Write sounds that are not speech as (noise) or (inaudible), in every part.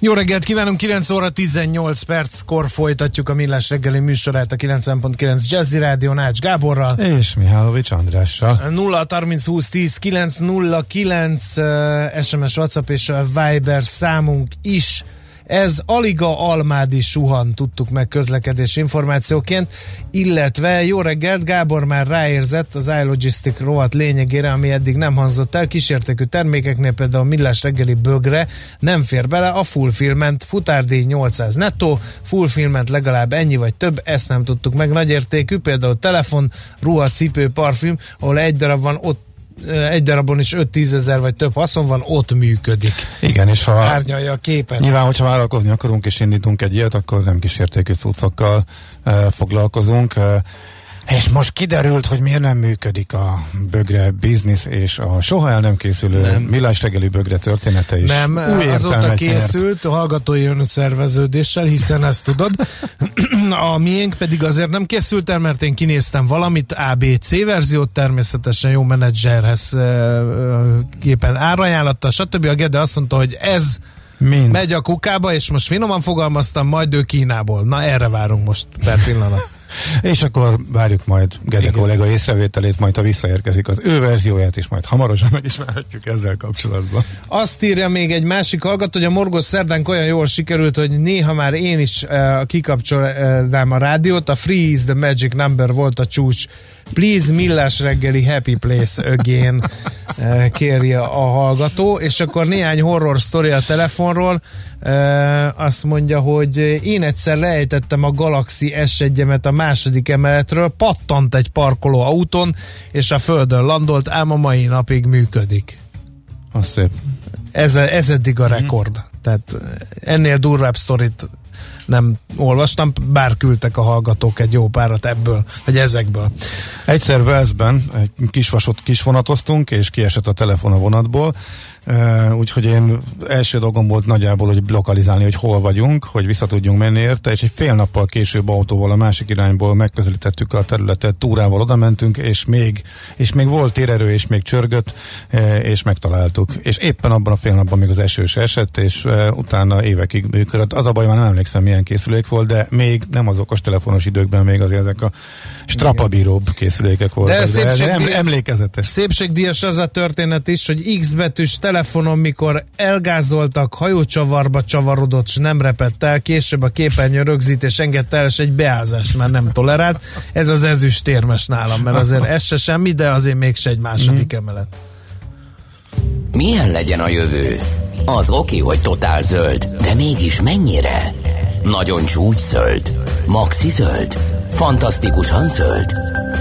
Jó reggelt kívánunk, 9 óra 18 perckor folytatjuk a Millás reggeli műsorát a 90.9 Jazzy Rádió Nács Gáborral. És Mihálovics Andrással. 0 30 20 10 9 0 9 uh, SMS WhatsApp és a Viber számunk is ez Aliga Almádi suhan, tudtuk meg közlekedés információként, illetve jó reggelt, Gábor már ráérzett az iLogistic rovat lényegére, ami eddig nem hangzott el, kísértékű termékeknél például a millás reggeli bögre nem fér bele, a fullfilment futárdíj 800 nettó, fullfilment legalább ennyi vagy több, ezt nem tudtuk meg, nagyértékű, például telefon, ruha, cipő, parfüm, ahol egy darab van, ott egy darabon is 5-10 ezer vagy több haszon van, ott működik. Igen, és ha árnyalja a képet. Nyilván, hogyha vállalkozni akarunk és indítunk egy ilyet, akkor nem kísértékű cuccokkal e, foglalkozunk. E, és most kiderült, hogy miért nem működik a bögre biznisz, és a soha el nem készülő nem. millás reggeli bögre története is. Nem, új azóta készült a hallgatói önszerveződéssel, hiszen ezt tudod. (clears throat) a miénk pedig azért nem készült el, mert én kinéztem valamit, ABC verziót természetesen jó menedzserhez képen árajánlatta, stb. A Gede azt mondta, hogy ez Mind. megy a kukába, és most finoman fogalmaztam, majd ő Kínából. Na erre várunk most per pillanat. És akkor várjuk majd Gede kollega észrevételét, majd ha visszaérkezik az ő verzióját, és majd hamarosan megismerhetjük ezzel kapcsolatban. Azt írja még egy másik hallgató, hogy a Morgos szerdán olyan jól sikerült, hogy néha már én is uh, kikapcsolnám a rádiót, a Freeze the Magic Number volt a csúcs. Please Millás reggeli Happy Place again uh, kérje a hallgató, és akkor néhány horror sztori a telefonról, azt mondja, hogy én egyszer lejtettem a Galaxy S1-emet a második emeletről, pattant egy parkoló autón, és a földön landolt, ám a mai napig működik. Az szép. Ez, ez eddig a rekord. Mm. Tehát ennél durvább sztorit nem olvastam, bár küldtek a hallgatók egy jó párat ebből, vagy ezekből. Egyszer Velszben egy kisvasot kisvonatoztunk, és kiesett a telefon a vonatból, úgyhogy én első dolgom volt nagyjából, hogy lokalizálni, hogy hol vagyunk, hogy vissza tudjunk menni érte, és egy fél nappal később autóval a másik irányból megközelítettük a területet, túrával oda mentünk, és még, és még volt térerő, és még csörgött, és megtaláltuk. És éppen abban a fél napban még az esős esett, és utána évekig működött. Az a baj, már nem emlékszem, milyen készülék volt, de még nem az okos telefonos időkben még azért ezek a strapabíróbb készülékek voltak. De, de, de emlékezetes. Szépségdíjas az a történet is, hogy X betűs telefon telefonon, mikor elgázoltak, hajócsavarba csavarodott, és nem repett el, később a képernyő rögzítés engedte el, és egy beázást már nem tolerált. Ez az ezüst érmes nálam, mert azért ez se semmi, de azért mégse egy második mm. emelet. Milyen legyen a jövő? Az oké, hogy totál zöld, de mégis mennyire? Nagyon csúcs zöld? Maxi zöld? Fantasztikusan zöld?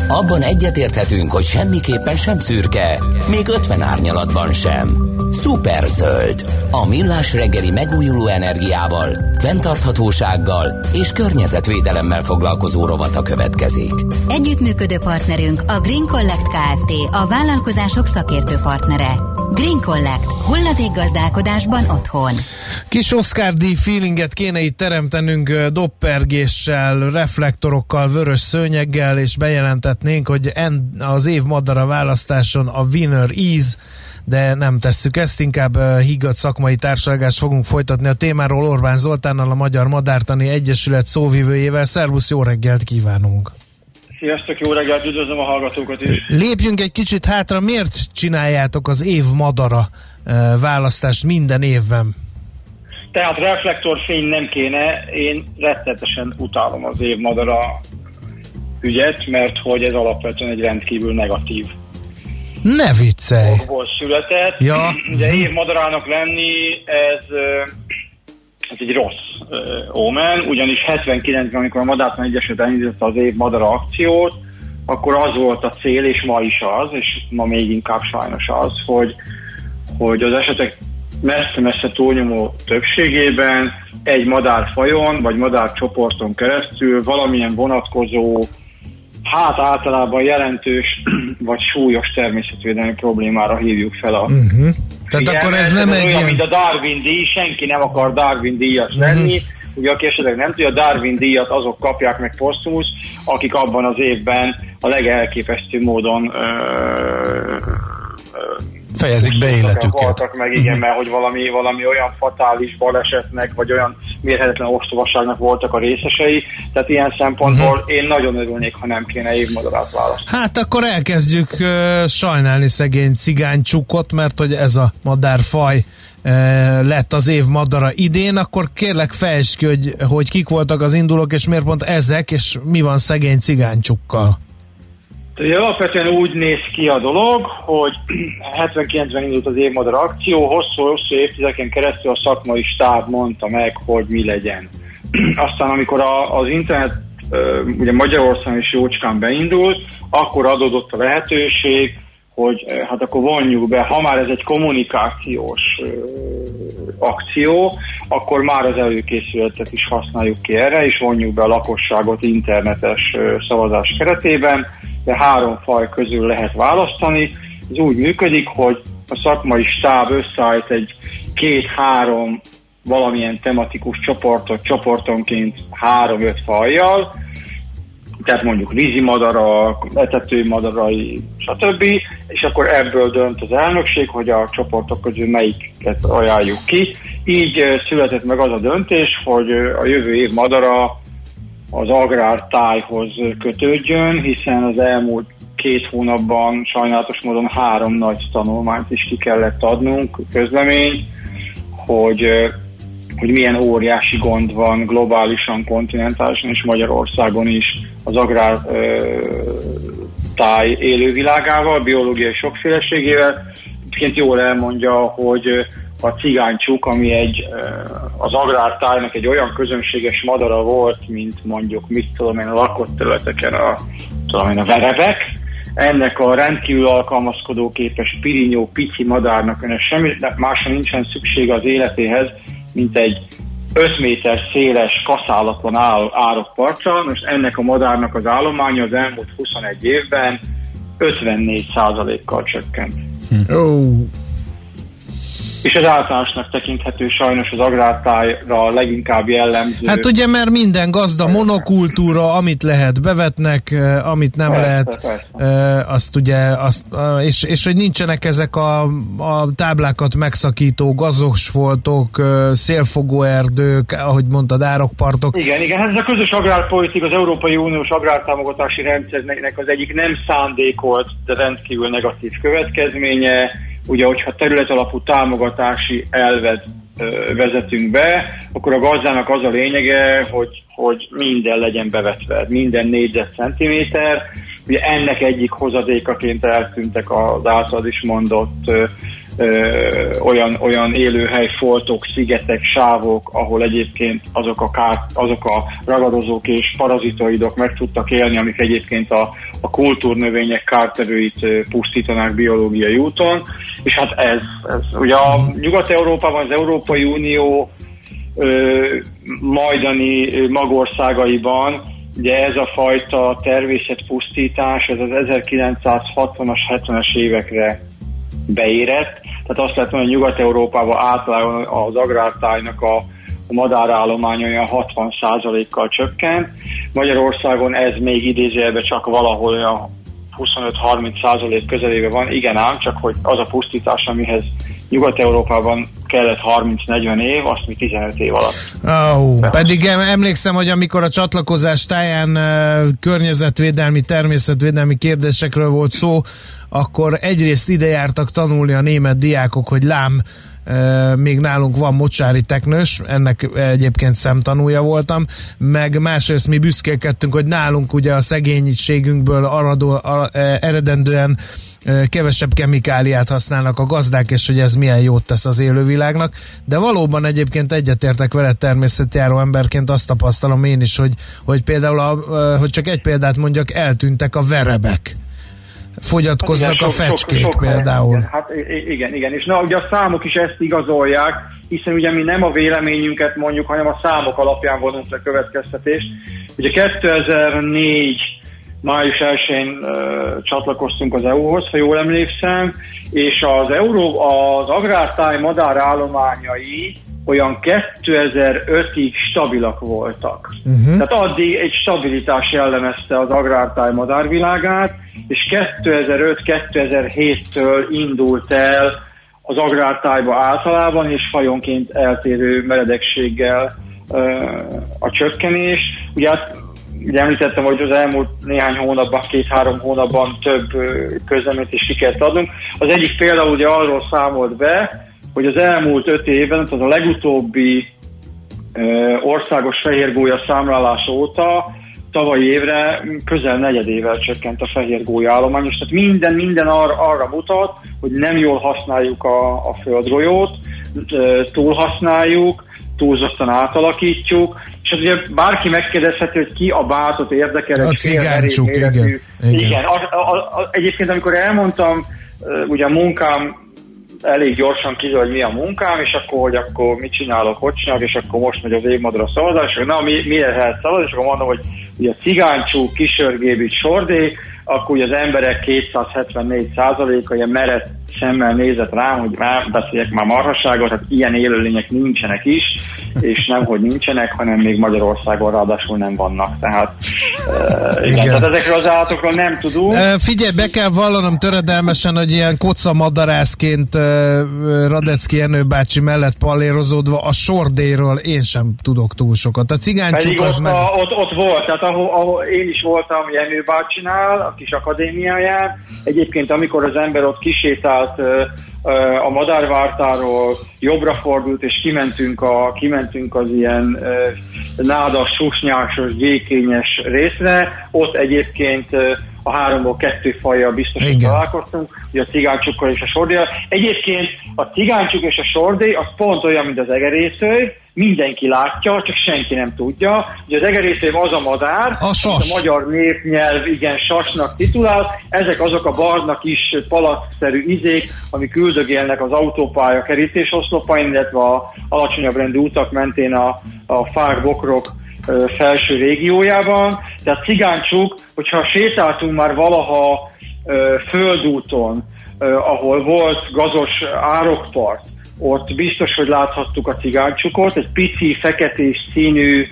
Abban egyetérthetünk, hogy semmiképpen sem szürke, még 50 árnyalatban sem. Superzöld, a millás reggeli megújuló energiával, fenntarthatósággal és környezetvédelemmel foglalkozó rovata következik. Együttműködő partnerünk a Green Collect Kft. a vállalkozások szakértő partnere. Green Collect. Hulladék gazdálkodásban otthon. Kis Oscar D. feelinget kéne itt teremtenünk doppergéssel, reflektorokkal, vörös szőnyeggel, és bejelentetnénk, hogy az év madara választáson a winner is de nem tesszük ezt, inkább higgadt szakmai társadalmást fogunk folytatni a témáról Orbán Zoltánnal, a Magyar Madártani Egyesület szóvivőjével. Szervusz, jó reggelt kívánunk! Sziasztok, jó reggelt, üdvözlöm a hallgatókat is! Lépjünk egy kicsit hátra, miért csináljátok az év madara választást minden évben? Tehát reflektorfény nem kéne, én rettetesen utálom az év madara ügyet, mert hogy ez alapvetően egy rendkívül negatív ne viccelj! született. Ja. Ugye év madarának lenni, ez, ez egy rossz ómen, ugyanis 79-ben, amikor a Madártan Egyesület elindította az év madara akciót, akkor az volt a cél, és ma is az, és ma még inkább sajnos az, hogy, hogy az esetek messze-messze túlnyomó többségében egy madárfajon vagy madárcsoporton keresztül valamilyen vonatkozó, hát általában jelentős (clears throat) vagy súlyos természetvédelmi problémára hívjuk fel a Uh-huh. Tehát Igen, akkor ez nem egy olyan, mint a Darwin díj, senki nem akar Darwin díjas lenni. Ugye aki esetleg nem tudja, a Darwin díjat azok kapják meg posztumusz, akik abban az évben a legelképesztő módon ö, ö, Fejezik be életüket. haltak meg, igen, mert hogy valami, valami olyan fatális balesetnek, vagy olyan mérhetetlen ostobaságnak voltak a részesei. Tehát ilyen szempontból én nagyon örülnék, ha nem kéne évmadarát választani. Hát akkor elkezdjük uh, sajnálni szegény cigánycsukot, mert hogy ez a madárfaj lett az év madara idén, akkor kérlek fejtsd ki, hogy, hogy kik voltak az indulók, és miért pont ezek, és mi van szegény cigánycsukkal. Alapvetően úgy néz ki a dolog, hogy (clears throat) 79-ben indult az évmadar akció, hosszú-hosszú évtizedeken keresztül a szakmai stáb mondta meg, hogy mi legyen. (clears throat) Aztán amikor a, az internet ugye Magyarországon is jócskán beindult, akkor adódott a lehetőség, hogy hát akkor vonjuk be, ha már ez egy kommunikációs ö, akció, akkor már az előkészületet is használjuk ki erre, és vonjuk be a lakosságot internetes ö, szavazás keretében, de három faj közül lehet választani. Ez úgy működik, hogy a szakmai stáb összeállít egy két-három valamilyen tematikus csoportot, csoportonként három-öt fajjal, tehát mondjuk vízimadarak, etetőmadarai, stb. És akkor ebből dönt az elnökség, hogy a csoportok közül melyiket ajánljuk ki. Így született meg az a döntés, hogy a jövő év madara az agrártájhoz kötődjön, hiszen az elmúlt két hónapban sajnálatos módon három nagy tanulmányt is ki kellett adnunk, közlemény, hogy, hogy milyen óriási gond van globálisan, kontinentálisan és Magyarországon is az agrár táj élővilágával, biológiai sokféleségével. Egyébként jól elmondja, hogy a cigánycsuk, ami egy, az agrártájnak egy olyan közönséges madara volt, mint mondjuk, mit tudom én, a lakott területeken a, tudom én, a verebek, ennek a rendkívül alkalmazkodó képes pirinyó, pici madárnak önnek semmi másra nincsen szüksége az életéhez, mint egy 5 méter széles kaszálatlan áll, árokparcsa. Most ennek a madárnak az állománya az elmúlt 21 évben 54%-kal csökkent. Ó, És ez általánosnak tekinthető sajnos az agrártájra leginkább jellemző. Hát ugye, mert minden gazda monokultúra, amit lehet bevetnek, amit nem Persze, lehet, persze. azt ugye, azt, és, és hogy nincsenek ezek a, a táblákat megszakító gazosfoltok, eh, szélfogó erdők, ahogy mondtad, árokpartok. Igen, igen, hát ez a közös agrárpolitika, az Európai Uniós agrártámogatási rendszernek az egyik nem szándékolt, de rendkívül negatív következménye. Ugye, hogyha terület alapú támogatási elvet vezetünk be, akkor a gazdának az a lényege, hogy, hogy minden legyen bevetve, minden négyzetcentiméter. Ugye ennek egyik hozadékaként eltűntek az általad is mondott ö, olyan, olyan élőhely, foltok, szigetek, sávok, ahol egyébként azok a, kár, azok a ragadozók és parazitoidok meg tudtak élni, amik egyébként a, a kultúrnövények kártevőit pusztítanák biológiai úton. És hát ez, ez ugye a Nyugat-Európában az Európai Unió ö, majdani magországaiban ugye ez a fajta természetpusztítás, ez az 1960-as, 70-es évekre beérett. Tehát azt lehet mondani, hogy Nyugat-Európában általában az agrártájnak a, a madárállomány olyan 60%-kal csökkent. Magyarországon ez még idézőjelben csak valahol olyan 25-30% közelébe van. Igen ám, csak hogy az a pusztítás, amihez Nyugat-Európában kellett 30-40 év, azt mi 15 év alatt. Oh, pedig em- emlékszem, hogy amikor a csatlakozás táján uh, környezetvédelmi, természetvédelmi kérdésekről volt szó, akkor egyrészt ide jártak tanulni a német diákok, hogy lám, még nálunk van mocsári teknős, ennek egyébként szemtanúja voltam, meg másrészt mi büszkélkedtünk, hogy nálunk ugye a szegénységünkből aradó, e, eredendően kevesebb kemikáliát használnak a gazdák, és hogy ez milyen jót tesz az élővilágnak, de valóban egyébként egyetértek vele természetjáró emberként azt tapasztalom én is, hogy, hogy például, a, hogy csak egy példát mondjak, eltűntek a verebek. Fogyatkoznak igen, a fecskék sok, sok például. igen, hát igen, igen, és na ugye a számok is ezt igazolják, hiszen ugye mi nem a véleményünket mondjuk, hanem a számok alapján vonunk le következtetést. Ugye 2004 május 1-én uh, csatlakoztunk az EU-hoz, ha jól emlékszem, és az, Euró, az agrártáj madár állományai olyan 2005-ig stabilak voltak. Uh-huh. Tehát addig egy stabilitás jellemezte az agrártáj madárvilágát, és 2005-2007-től indult el az agrártájba általában, és fajonként eltérő meredekséggel a csökkenés. Ugye hát ugye említettem, hogy az elmúlt néhány hónapban, két-három hónapban több közleményt is ki kellett adnunk. Az egyik példa ugye arról számolt be, hogy az elmúlt öt évben, az a legutóbbi országos fehérgólya számlálás óta tavalyi évre közel negyedével csökkent a fehérgólya állomány, és tehát minden, minden arra, arra mutat, hogy nem jól használjuk a, a földgolyót, túlhasználjuk, túlzottan átalakítjuk, és az ugye bárki megkérdezheti, hogy ki a bátot érdekel. A cigáncsuk, igen. igen. igen. A, a, a, egyébként amikor elmondtam, ugye a munkám elég gyorsan kiderül, hogy mi a munkám, és akkor, hogy akkor mit csinálok, hogy csinálok, és akkor most megy az évmadra szavazás, és na, mi, miért lehet szavazni, és akkor mondom, hogy ugye cigáncsú, kisörgébit, sordé, akkor ugye az emberek 274 százaléka ilyen mered szemmel nézett rám, hogy már beszéljek már marhasságot, tehát ilyen élőlények nincsenek is, és nem, hogy nincsenek, hanem még Magyarországon ráadásul nem vannak. Tehát, uh, igen, igen. tehát ezekről az állatokról nem tudunk. Uh, figyelj, be kell vallanom töredelmesen, hogy ilyen kocamadarászként uh, Radecki Enő bácsi mellett pallérozódva a sordéről én sem tudok túl sokat. A cigáncsuk az meg... a, ott, ott volt, tehát ahol, ahol én is voltam Jenő bácsinál, a kis akadémiáján. Egyébként amikor az ember ott kisétál tehát a madárvártáról jobbra fordult, és kimentünk, a, kimentünk az ilyen nádas, susnyásos, gyékényes részre. Ott egyébként a háromból kettő fajjal biztos, hogy találkoztunk, ugye a cigánycsukkal és a sordéjal. Egyébként a cigánycsuk és a sordély az pont olyan, mint az egerészőj, mindenki látja, csak senki nem tudja. Ugye az egerészőj az a madár, a, a magyar népnyelv igen sasnak titulál, ezek azok a barna kis palacszerű izék, amik üldögélnek az autópálya kerítésoszlopain, illetve a alacsonyabb rendű utak mentén a, a fák, bokrok felső régiójában. Tehát cigáncsuk, hogyha sétáltunk már valaha földúton, ahol volt gazos árokpart, ott biztos, hogy láthattuk a cigáncsukot, egy pici, feketés színű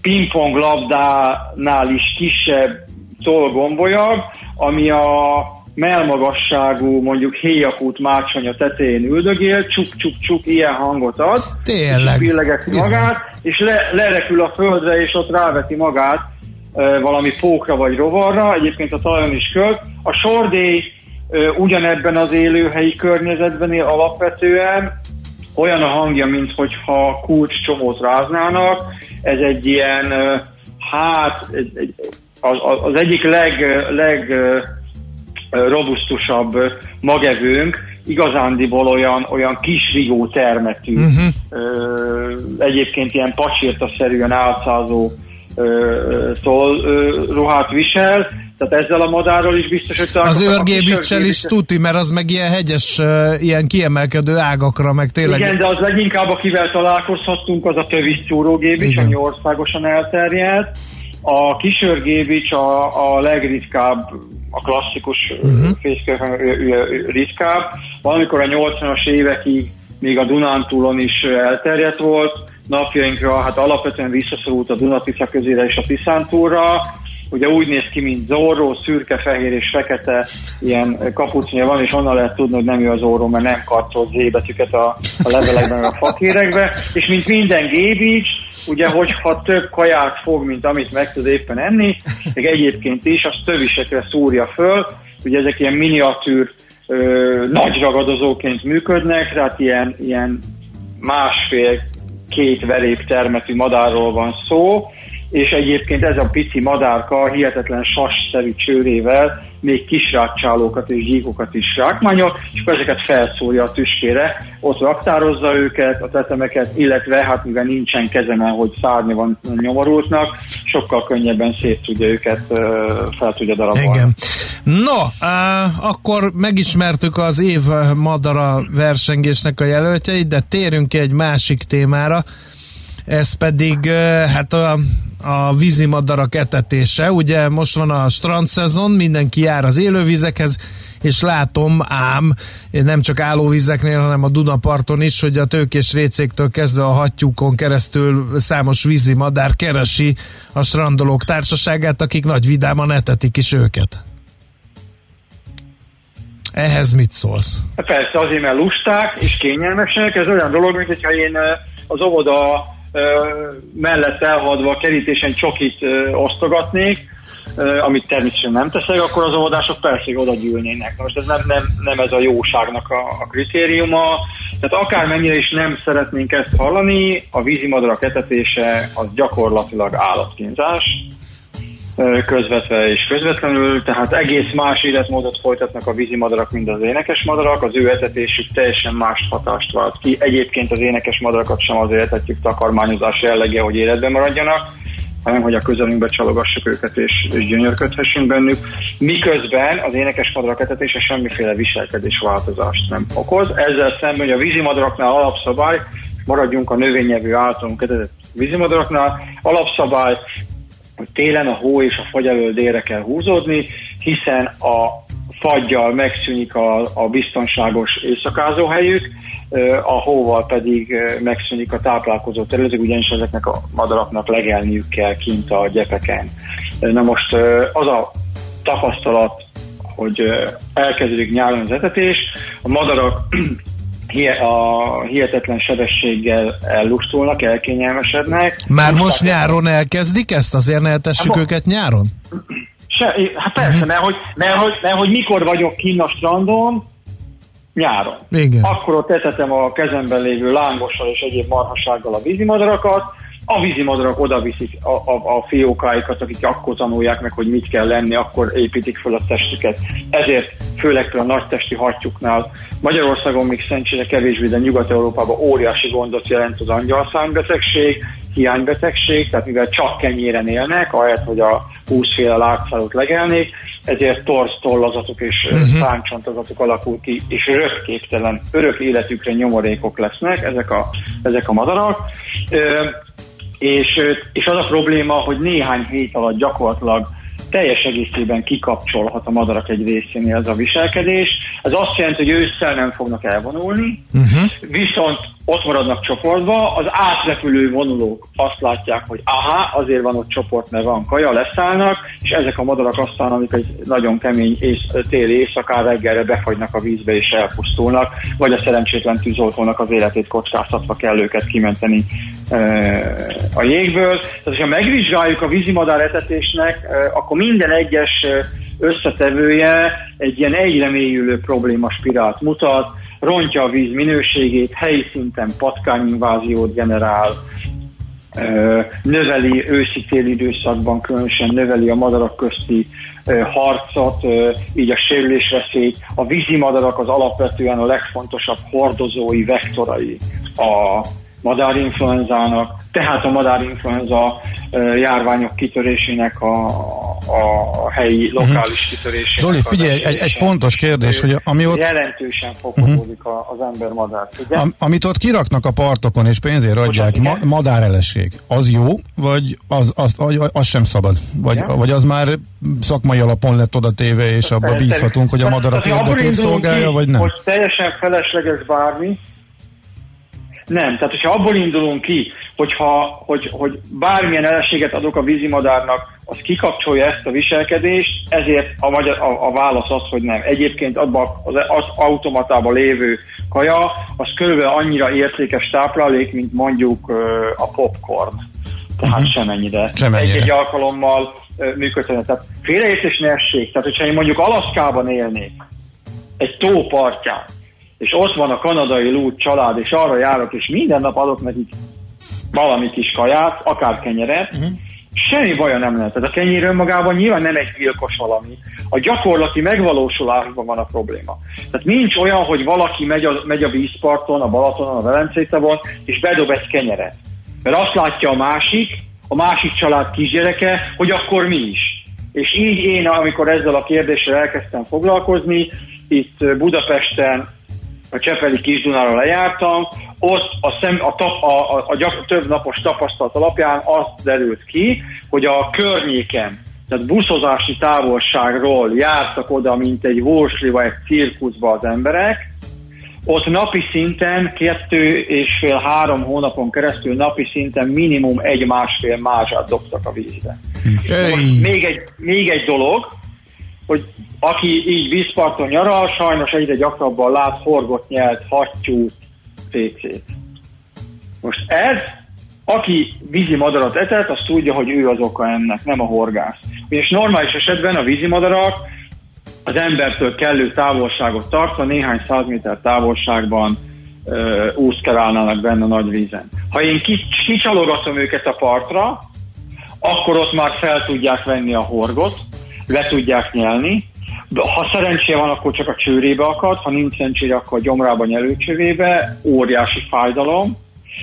pingpong labdánál is kisebb tolgombolyabb, ami a melmagasságú, mondjuk héjakút mácsonya tetején üldögél, csuk-csuk-csuk, ilyen hangot ad. Tényleg. És magát, és le, lerekül a földre, és ott ráveti magát e, valami pókra vagy rovarra, egyébként a talajon is költ. A sordély ugyanebben az élőhelyi környezetben él alapvetően, olyan a hangja, mintha kulcs csomót ráznának. Ez egy ilyen, hát, az egyik leg, leg robusztusabb magevőnk, igazándiból olyan, olyan kis rigó termetű, uh-huh. egyébként ilyen pacsirtaszerűen álcázó tól ruhát visel, tehát ezzel a madárral is biztos, hogy Az őrgébicsel is tuti, mert az meg ilyen hegyes, ilyen kiemelkedő ágakra, meg tényleg... Igen, de az leginkább, akivel találkozhattunk, az a tövis szúrógébics, ami országosan elterjedt. A kisörgébics a, a legritkább a klasszikus uh-huh. fészkők ritkább. Valamikor a 80-as évekig még a Dunántúlon is elterjedt volt, napjainkra hát alapvetően visszaszorult a Dunatica közére és a Tiszántúra. Ugye úgy néz ki, mint Zorro, szürke, fehér és fekete ilyen kapucnya van, és onnan lehet tudni, hogy nem ő az Zorro, mert nem karcolt zébetüket a, a levelekben, a fakérekbe. És mint minden gébics, ugye, hogyha több kaját fog, mint amit meg tud éppen enni, meg egyébként is, az tövisekre szúrja föl, ugye ezek ilyen miniatűr ö, nagy ragadozóként működnek, tehát ilyen, ilyen másfél-két verép termetű madárról van szó, és egyébként ez a pici madárka hihetetlen sasszerű csőrével még kis rákcsálókat és gyíkokat is rákmányol, és akkor ezeket felszólja a tüskére, ott raktározza őket, a tetemeket, illetve hát mivel nincsen kezeme, hogy szárnya van nyomorultnak, sokkal könnyebben szét tudja őket, fel tudja darabolni. Igen. No, uh, akkor megismertük az év madara versengésnek a jelöltjeit, de térünk ki egy másik témára, ez pedig hát a, a vízimadarak etetése. Ugye most van a strand szezon, mindenki jár az élővizekhez, és látom ám, nem csak állóvizeknél, hanem a Dunaparton is, hogy a tőkés récéktől kezdve a hattyúkon keresztül számos vízimadár keresi a strandolók társaságát, akik nagy vidáman etetik is őket. Ehhez mit szólsz? Persze, azért, mert lusták és kényelmesek, ez olyan dolog, mint hogyha én az óvoda mellett elhadva kerítésen csokit osztogatnék, amit természetesen nem teszek, akkor az óvodások persze oda gyűlnének. Most ez nem, nem, nem ez a jóságnak a, a kritériuma. Tehát akármennyire is nem szeretnénk ezt hallani, a vízimadarak etetése az gyakorlatilag állatkínzás közvetve és közvetlenül, tehát egész más életmódot folytatnak a vízimadarak, mint az énekes madarak, az ő etetésük teljesen más hatást vált ki. Egyébként az énekes madarakat sem azért etetjük takarmányozás jellege, hogy életben maradjanak, hanem hogy a közelünkbe csalogassuk őket és, és gyönyörködhessünk bennük. Miközben az énekes madarak etetése semmiféle viselkedés változást nem okoz. Ezzel szemben, hogy a vízimadaraknál alapszabály, maradjunk a növényevő általunk etetett vízimadaraknál, alapszabály, hogy télen a hó és a fagy elől délre kell húzódni, hiszen a fagyjal megszűnik a, a biztonságos éjszakázó helyük, a hóval pedig megszűnik a táplálkozó területük, ugyanis ezeknek a madaraknak legelniük kell kint a gyepeken. Na most az a tapasztalat, hogy elkezdődik nyáron az etetés, a madarak a hihetetlen sebességgel ellustulnak, elkényelmesednek. Már most nyáron elkezdik ezt? Azért ne etessük hát, őket nyáron? Se, hát persze, uh-huh. mert, hogy, mert, hogy, mert hogy mikor vagyok kinn a strandon, nyáron. Igen. Akkor ott etetem a kezemben lévő lángossal és egyéb marhasággal a vízimadarakat, a vízimadarak oda viszik a, a, a fiókáikat, akik akkor tanulják meg, hogy mit kell lenni, akkor építik fel a testüket. Ezért főleg a nagy testi hattyúknál Magyarországon még szerencsére kevésbé, de Nyugat-Európában óriási gondot jelent az angyalszánybetegség, hiánybetegség, tehát mivel csak kenyéren élnek, ahelyett, hogy a húszféle látszálót legelnék, ezért torz tollazatok és uh-huh. száncsontozatok alakul ki, és örökképtelen, örök életükre nyomorékok lesznek ezek a, ezek a madarak. És, és az a probléma, hogy néhány hét alatt gyakorlatilag teljes egészében kikapcsolhat a madarak egy részénél ez a viselkedés. Ez azt jelenti, hogy ősszel nem fognak elvonulni, uh-huh. viszont ott maradnak csoportba, az átrepülő vonulók azt látják, hogy aha, azért van ott csoport, mert van kaja, leszállnak, és ezek a madarak aztán, amik egy nagyon kemény ész, téli éjszakán reggelre befagynak a vízbe és elpusztulnak, vagy a szerencsétlen tűzoltónak az életét kockáztatva kell őket kimenteni e, a jégből. Tehát, hogyha megvizsgáljuk a vízimadár etetésnek, akkor minden egyes összetevője egy ilyen egyre mélyülő probléma spirált mutat, rontja a víz minőségét, helyi szinten patkányinváziót generál, növeli őszi-téli időszakban, különösen növeli a madarak közti harcot, így a sérülésveszélyt. A vízi madarak az alapvetően a legfontosabb hordozói, vektorai a madárinfluenzának, tehát a madárinfluenza járványok kitörésének a, a helyi, mhm. lokális uh-huh. kitörésének. Zoli, figyelj, egy, egy fontos kérdés, hogy ami ott... Jelentősen fokozódik uh-huh. az ember madár. Am, amit ott kiraknak a partokon és pénzért adják, ma, madárelesség, az jó, vagy az, az, az, az sem szabad? Vagy, vagy az már szakmai alapon lett oda téve, és abba bízhatunk, hogy a madarak érdekét szolgálja, vagy nem? Hogy teljesen felesleges bármi, nem, tehát hogyha abból indulunk ki, hogyha, hogy, hogy bármilyen elességet adok a vízimadárnak, az kikapcsolja ezt a viselkedést, ezért a, magyar, a, a válasz az, hogy nem. Egyébként abban az, az automatában lévő kaja, az körülbelül annyira értékes táplálék, mint mondjuk a popcorn. Tehát uh-huh. semennyire. semennyire. Egy-egy alkalommal működhetne. Tehát félreértés ne essék. Tehát, hogyha én mondjuk Alaszkában élnék, egy tó partján, és ott van a kanadai lúd család, és arra járok, és minden nap adok nekik valami kis kaját, akár kenyeret, uh-huh. semmi baja nem lehet. Tehát a kenyér önmagában nyilván nem egy gyilkos valami. A gyakorlati megvalósulásban van a probléma. Tehát nincs olyan, hogy valaki megy a, megy a vízparton, a Balatonon, a Velencei tavon, és bedob egy kenyeret. Mert azt látja a másik, a másik család kisgyereke, hogy akkor mi is. És így én, amikor ezzel a kérdéssel elkezdtem foglalkozni, itt Budapesten a Csepeli Kisdunára lejártam, ott a, szem, a, tap, a, a, a gyak, több napos tapasztalat alapján azt derült ki, hogy a környéken, tehát buszozási távolságról jártak oda, mint egy vorsli vagy egy cirkuszba az emberek, ott napi szinten, kettő és fél, három hónapon keresztül napi szinten minimum egy másfél mázsát dobtak a vízbe. Most még egy, még egy dolog, hogy aki így vízparton nyaral, sajnos egyre gyakrabban lát horgott nyelt, hattyút, PC-t. Most ez, aki vízi madarat etett, az tudja, hogy ő az oka ennek, nem a horgász. És normális esetben a vízi madarak az embertől kellő távolságot tartva néhány száz méter távolságban uh, úszkerálnának benne a nagy vízen. Ha én kicsalogatom őket a partra, akkor ott már fel tudják venni a horgot, le tudják nyelni, ha szerencséje van, akkor csak a csőrébe akad, ha nincs szerencsére, akkor a gyomrába nyelőcsövébe, óriási fájdalom,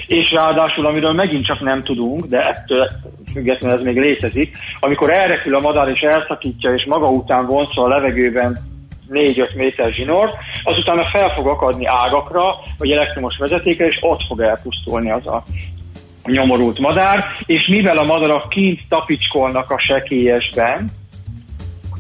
és ráadásul, amiről megint csak nem tudunk, de ettől függetlenül ez még létezik, amikor elrepül a madár és elszakítja, és maga után vonszol a levegőben 4-5 méter zsinort, azután fel fog akadni ágakra, vagy elektromos vezetékre, és ott fog elpusztulni az a nyomorult madár, és mivel a madarak kint tapicskolnak a sekélyesben,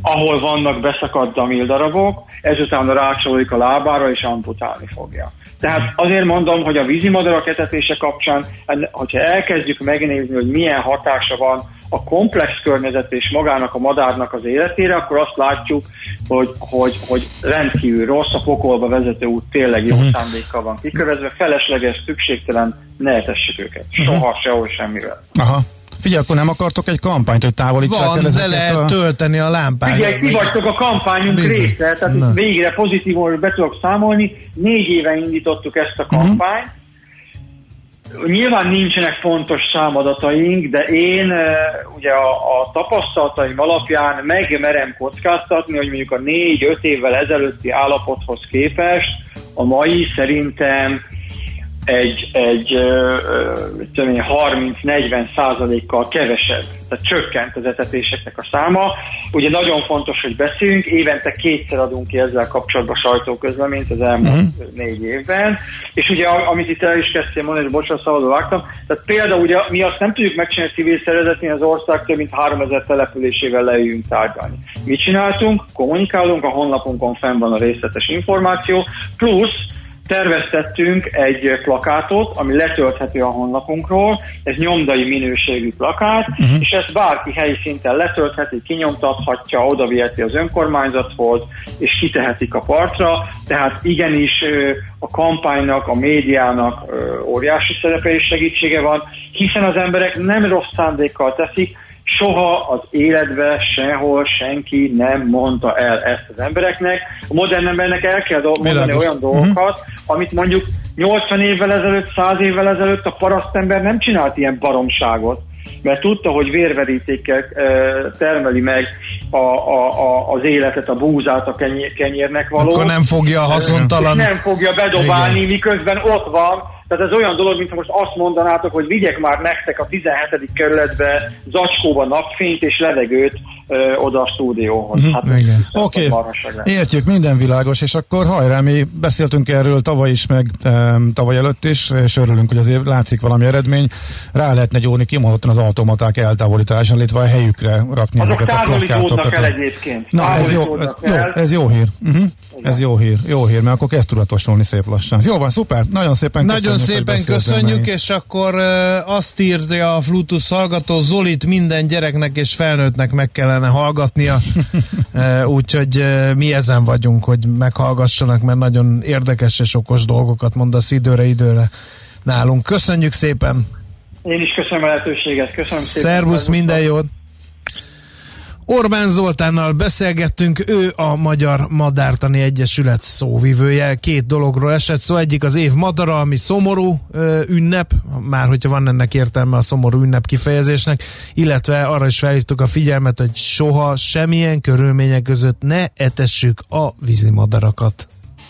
ahol vannak beszakadt damildarabok, ezután rácsolódik a lábára és amputálni fogja. Tehát azért mondom, hogy a vízimadarak etetése kapcsán, hogyha elkezdjük megnézni, hogy milyen hatása van a komplex környezet és magának a madárnak az életére, akkor azt látjuk, hogy, hogy, hogy rendkívül rossz, a pokolba vezető út tényleg jó uh-huh. szándékkal van kikövezve, felesleges, szükségtelen, ne etessük őket. Soha, uh-huh. sehol, semmivel. Aha. Figyelj, akkor nem akartok egy kampányt, hogy távolítsák Van, el ezeket le lehet a... tölteni a lámpát. Figyelj, ti vagytok a kampányunk Bizony. része, tehát Na. végre pozitívan be tudok számolni. Négy éve indítottuk ezt a mhm. kampányt. Uh-huh. Nyilván nincsenek fontos számadataink, de én ugye a, a tapasztalataim alapján megmerem kockáztatni, hogy mondjuk a négy-öt évvel ezelőtti állapothoz képest a mai szerintem egy, egy 30-40 százalékkal kevesebb, tehát csökkent az etetéseknek a száma. Ugye nagyon fontos, hogy beszéljünk, évente kétszer adunk ki ezzel kapcsolatban sajtóközleményt az elmúlt uh-huh. négy évben, és ugye amit itt el is kezdtél mondani, hogy bocsánat, szabadul vágtam, tehát például ugye mi azt nem tudjuk megcsinálni civil szervezetni, az ország több mint 3000 településével leüljünk tárgyalni. Mit csináltunk? Kommunikálunk, a honlapunkon fenn van a részletes információ, plusz terveztettünk egy plakátot, ami letölthető a honlapunkról, ez nyomdai minőségű plakát, uh-huh. és ezt bárki helyi szinten letöltheti, kinyomtathatja, odaviheti az önkormányzathoz, és kitehetik a partra, tehát igenis a kampánynak, a médiának óriási szerepe és segítsége van, hiszen az emberek nem rossz szándékkal teszik, soha az életbe sehol senki nem mondta el ezt az embereknek. A modern embernek el kell do- mondani olyan dolgokat, uh-huh. amit mondjuk 80 évvel ezelőtt, 100 évvel ezelőtt a parasztember nem csinált ilyen baromságot mert tudta, hogy vérverítékkel termeli meg a, a, a, az életet, a búzát a kenyérnek való. Akkor nem fogja haszontalan. Nem fogja bedobálni, Igen. miközben ott van, tehát ez olyan dolog, mint most azt mondanátok, hogy vigyek már nektek a 17. kerületbe zacskóba napfényt és levegőt ö, oda a stúdióhoz. Mm-hmm. Hát Oké, okay. értjük, minden világos, és akkor hajrá, mi beszéltünk erről tavaly is, meg e, tavaly előtt is, és örülünk, hogy azért látszik valami eredmény. Rá lehetne gyóni kimondottan az automaták eltávolításán, illetve a helyükre rakni Azok ezeket a plakátokat. el egyébként. Na, ez jó, ez, jó, ez jó hír. Uh-huh. Ez jó hír, jó hír, mert akkor kezd tudatosulni szép lassan. Jó van, szuper, nagyon szépen köszönjük. Nagyon szépen köszönjük, és akkor azt írja a Flutus hallgató, Zolit minden gyereknek és felnőttnek meg kellene hallgatnia, (laughs) uh, úgyhogy mi ezen vagyunk, hogy meghallgassanak, mert nagyon érdekes és okos dolgokat mondasz időre időre nálunk. Köszönjük szépen! Én is köszönöm a lehetőséget, köszönöm szépen! Szervusz, minden jót! Orbán Zoltánnal beszélgettünk, ő a Magyar Madártani Egyesület szóvivője. Két dologról esett szó, egyik az év madara, ami szomorú ö, ünnep, már hogyha van ennek értelme a szomorú ünnep kifejezésnek, illetve arra is felhívtuk a figyelmet, hogy soha semmilyen körülmények között ne etessük a vízimadarakat.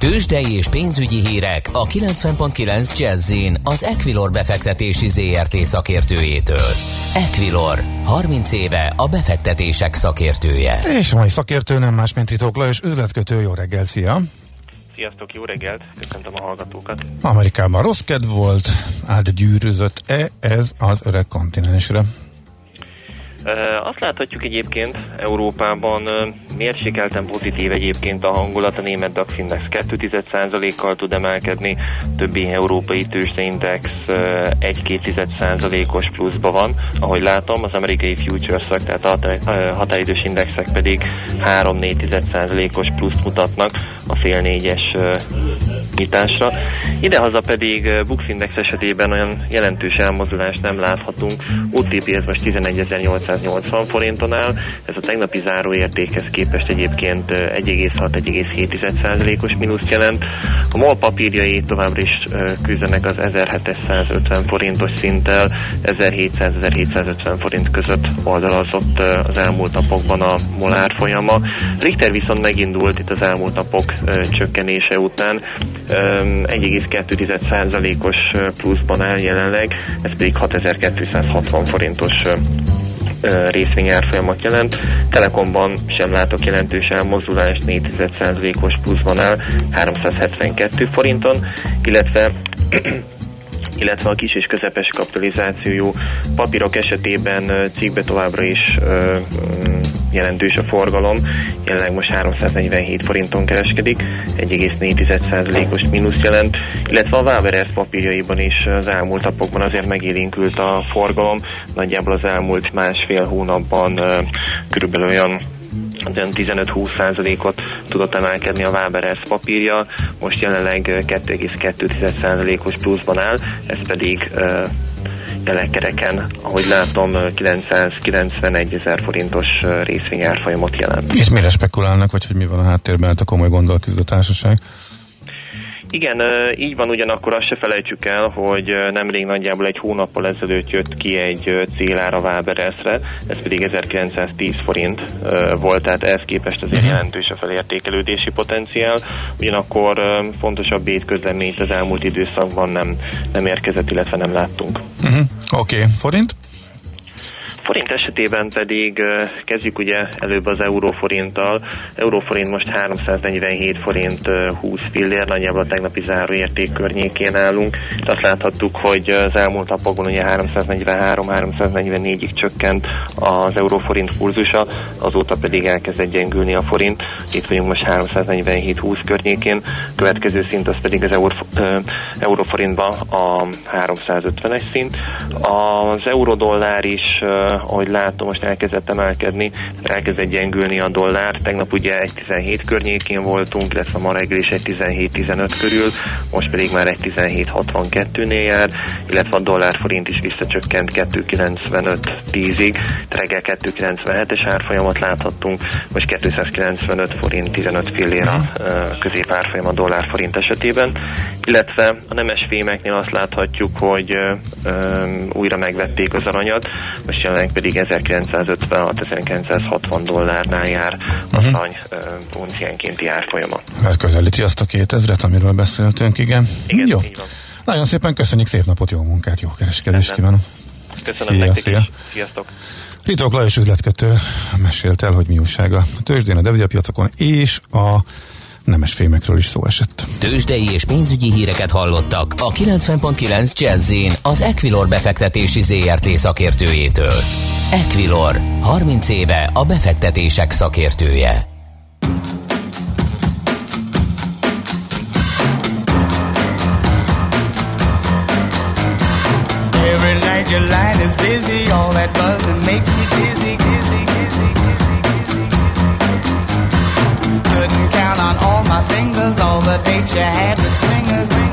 Tőzsdei és pénzügyi hírek a 90.9 jazz az Equilor befektetési ZRT szakértőjétől. Equilor, 30 éve a befektetések szakértője. És mai szakértő nem más, mint Ritók Lajos, üzletkötő. Jó reggel, szia! Sziasztok, jó reggelt, köszöntöm a hallgatókat. Amerikában rossz kedv volt, átgyűrűzött-e ez az öreg kontinensre? Azt láthatjuk egyébként Európában mérsékelten pozitív egyébként a hangulat, a német DAX Index 2,1%-kal tud emelkedni, többi európai tőzsdeindex 1-2%-os pluszba van, ahogy látom, az amerikai futures tehát a határidős indexek pedig 3-4%-os plusz mutatnak a fél négyes nyitásra. Idehaza pedig Bux esetében olyan jelentős elmozdulást nem láthatunk. OTP ez most 11.880 forinton áll, ez a tegnapi záróértékhez képest egyébként 1,6-1,7%-os mínuszt jelent. A MOL papírjai továbbra is küzdenek az 1750 forintos szinttel, 1700-1750 forint között oldalazott az elmúlt napokban a MOL árfolyama. Richter viszont megindult itt az elmúlt napok csökkenése után, 1,2%-os pluszban áll jelenleg, ez pedig 6260 forintos részvényárfolyamat jelent. Telekomban sem látok jelentős elmozdulást, 4%-os pluszban áll 372 forinton, illetve illetve a kis és közepes kapitalizációjú papírok esetében cikkbe továbbra is jelentős a forgalom, jelenleg most 347 forinton kereskedik, 1,4%-os mínusz jelent, illetve a Waberers papírjaiban is az elmúlt napokban azért megélénkült a forgalom, nagyjából az elmúlt másfél hónapban körülbelül olyan 15-20 százalékot tudott emelkedni a Waberers papírja, most jelenleg 2,2 százalékos pluszban áll, ez pedig telekereken, ahogy látom, 991 ezer forintos részvényárfolyamot jelent. És mire spekulálnak, vagy hogy mi van a háttérben, hát a komoly gondolküzdő társaság? Igen, így van, ugyanakkor azt se felejtsük el, hogy nemrég nagyjából egy hónappal ezelőtt jött ki egy célár a Waberesre, ez pedig 1910 forint volt, tehát ehhez képest azért mhm. jelentős a felértékelődési potenciál, ugyanakkor fontosabb étközleményt az elmúlt időszakban nem, nem érkezett, illetve nem láttunk. Uh-huh. Oké, okay. forint? Forint esetében pedig kezdjük ugye előbb az euróforinttal. Euróforint most 347 forint 20 fillér, nagyjából a tegnapi záróérték környékén állunk. Itt azt láthattuk, hogy az elmúlt napokban ugye 343-344-ig csökkent az euróforint kurzusa, azóta pedig elkezdett gyengülni a forint. Itt vagyunk most 347-20 környékén, következő szint az pedig az euró, euróforintban a 350-es szint. Az eurodollár is ahogy látom, most elkezdett emelkedni, elkezdett gyengülni a dollár. Tegnap ugye egy 17 környékén voltunk, illetve ma reggel is egy 17-15 körül, most pedig már egy 17-62-nél jár, illetve a dollár forint is visszacsökkent 2,95-10-ig, reggel 2,97-es árfolyamat láthattunk, most 295 forint 15 fillér a középárfolyam a dollár forint esetében, illetve a nemes fémeknél azt láthatjuk, hogy újra megvették az aranyat, most jelenleg pedig 1956-1960 dollárnál jár az uh-huh. arany uh, unciánkénti árfolyama. Ez közelíti azt a 2000-et, amiről beszéltünk, igen. igen jó. Nagyon szépen köszönjük, szép napot, jó munkát, jó kereskedést kívánok. Köszönöm szia, nektek szia. is. Sziasztok. Ritok Lajos üzletkötő mesélt el, hogy mi újság a tőzsdén, a devizapiacokon és a nemes fémekről is szó esett. Tőzsdei és pénzügyi híreket hallottak a 90.9 jazz az Equilor befektetési ZRT szakértőjétől. Equilor, 30 éve a befektetések szakértője. Every night your line is busy, all that buzzing makes me dizzy. Fingers, all the dates you had with swingers.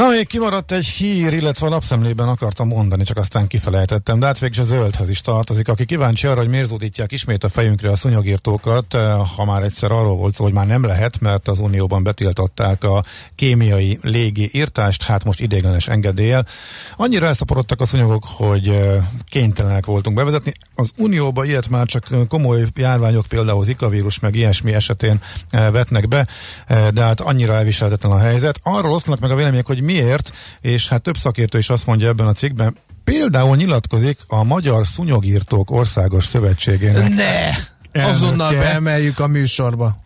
Na, még kimaradt egy hír, illetve a napszemlében akartam mondani, csak aztán kifelejtettem, de hát végül zöldhez is tartozik. Aki kíváncsi arra, hogy miért ismét a fejünkre a szúnyogírtókat, eh, ha már egyszer arról volt szó, hogy már nem lehet, mert az Unióban betiltották a kémiai légi írtást, hát most idéglenes engedéllyel. Annyira elszaporodtak a szúnyogok, hogy eh, kénytelenek voltunk bevezetni. Az Unióban ilyet már csak komoly járványok, például Zika vírus, meg ilyesmi esetén eh, vetnek be, de hát annyira elviselhetetlen a helyzet. Arról osztanak meg a vélemények, hogy miért, és hát több szakértő is azt mondja ebben a cikkben, például nyilatkozik a Magyar Szúnyogírtók Országos Szövetségének. Ne! Azonnal beemeljük a műsorba.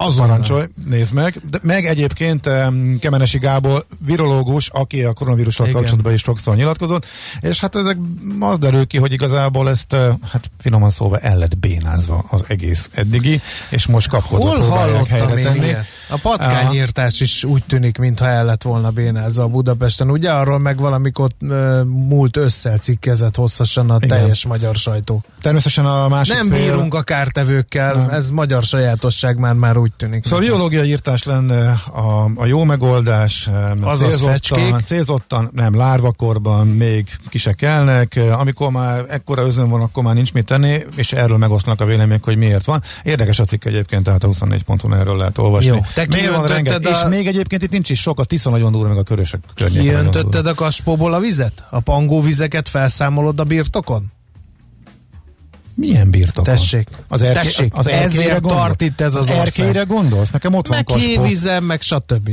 Azon Parancsolj, nézd meg. De meg egyébként um, Kemenesi Gábor, virológus, aki a koronavírussal kapcsolatban is sokszor nyilatkozott, és hát ezek az derül ki, hogy igazából ezt, uh, hát finoman szóval el lett bénázva az egész eddigi, és most kapkodva Hol hallottam én ilyet? A patkányírtás is úgy tűnik, mintha el lett volna bénázva a Budapesten. Ugye arról meg valamikor uh, múlt összel cikkezett hosszasan a Igen. teljes magyar sajtó. Természetesen a másik Nem fél... bírunk a kártevőkkel, Nem. ez magyar sajátosság már, már úgy tűnik. Szóval a biológiai írtás lenne a, a jó megoldás. Az célzottan, célzottan, nem, lárvakorban még ki se kelnek. Amikor már ekkora özön van, akkor már nincs mit tenni, és erről megosztanak a vélemények, hogy miért van. Érdekes a cikk egyébként, tehát a 24 ponton erről lehet olvasni. Jó. Te Miért van renget? A... És még egyébként itt nincs is sok, a Tisza nagyon durva, meg a körösök környéken. Kijöntötted a kaspóból a vizet? A pangó vizeket felszámolod a birtokon? Milyen birtokon? Tessék. Az, erké, Tessék. az ezért tart itt ez az, az erkére gondolsz? Nekem ott meg van kaspó. Meg meg stb.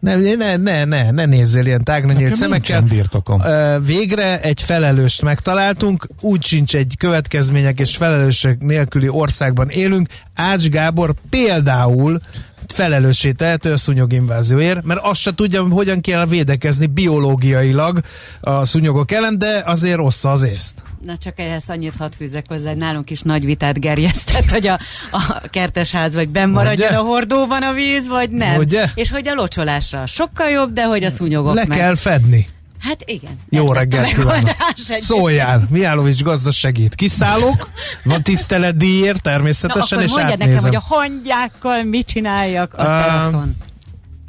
Ne, ne, ne, ne, ne nézzél ilyen tágna nyílt szemekkel. birtokom. Végre egy felelőst megtaláltunk, úgy sincs egy következmények és felelősök nélküli országban élünk. Ács Gábor például felelőssé tehető a szúnyoginvázióért, mert azt se tudja, hogyan kell védekezni biológiailag a szúnyogok ellen, de azért rossz az észt. Na csak ehhez annyit hadd fűzek hozzá, hogy nálunk is nagy vitát gerjesztett, hogy a, a kertesház vagy benn maradjon a hordóban a víz, vagy nem. Ugye? És hogy a locsolásra sokkal jobb, de hogy a szúnyogok Le meg. kell fedni. Hát igen. Jó reggelt kívánok. Szóljál, Miálovics gazda segít. Kiszállok, van tiszteletdíjért természetesen, Na, és mondja átnézem. nekem, hogy a hangyákkal mit csináljak a teraszon.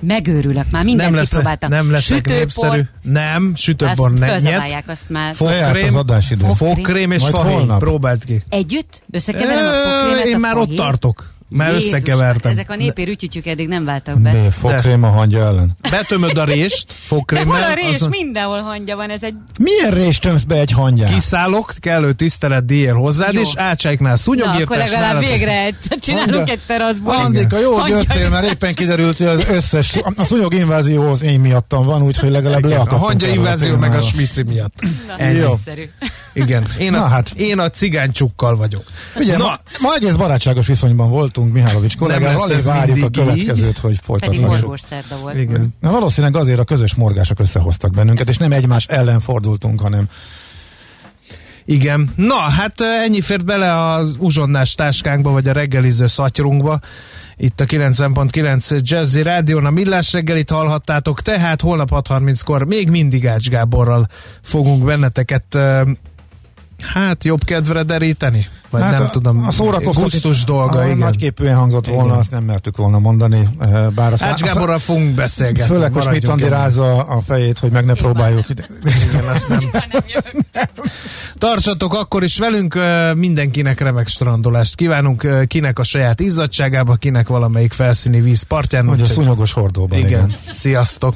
Megőrülök már, mindent nem lesz, kipróbáltam. Nem leszek sütőpor, népszerű. Nem, sütőpor nem. Fölzabálják azt már. Az fogkrém és fahéj. Próbáld ki. Együtt? Összekeverem a fogkrémet Én már ott tartok. Már Jézus, összekevertem. Ezek a népi rütyütyük eddig nem váltak be. De, fogkrém a hangya ellen. Betömöd a rést, fogkrémmel. De hol a rés? Azon... Mindenhol hangya van, ez egy... Milyen rést tömsz be egy hangyát? Kiszállok, kellő tisztelet díjjel hozzád, jó. és átsáiknál szúnyogírtás. Na, akkor legalább végre egyszer csinálunk hangya. egy teraszból. Andika, jó, hogy jöttél, mert éppen kiderült, hogy az összes, a szúnyog invázióhoz én miattam van, úgyhogy legalább leakadtunk. A hangya invázió meg a smici miatt. Na, jó. Igen, én, a, hát. én a cigánycsukkal vagyok. Ugye, ma, ma egész barátságos viszonyban voltunk Mihálovics kollégával, alig várjuk a következőt, így. hogy folytathassuk. volt. Igen. Na, valószínűleg azért a közös morgások összehoztak bennünket, és nem egymás ellen fordultunk, hanem igen. Na, hát ennyi fért bele az uzsonnás táskánkba, vagy a reggeliző szatyrunkba. Itt a 90.9 Jazzy Rádión a Millás reggelit hallhattátok, tehát holnap 6.30-kor még mindig Ács Gáborral fogunk benneteket Hát jobb kedvre deríteni? Vagy hát nem a, tudom. A szórakoztatás dolga, a, igen. Nagyképűen hangzott volna, igen. azt nem mertük volna mondani. Eh, bár a Ács Gáborral fogunk beszélgetni. Főleg, hogy mit rázza a fejét, hogy meg ne Én próbáljuk. (laughs) Igen, azt nem. Tartsatok akkor is velünk, eh, mindenkinek remek strandolást kívánunk, eh, kinek a saját izzadságába, kinek valamelyik felszíni víz partján. Hogy a szúnyogos hordóban. Igen. igen. Sziasztok!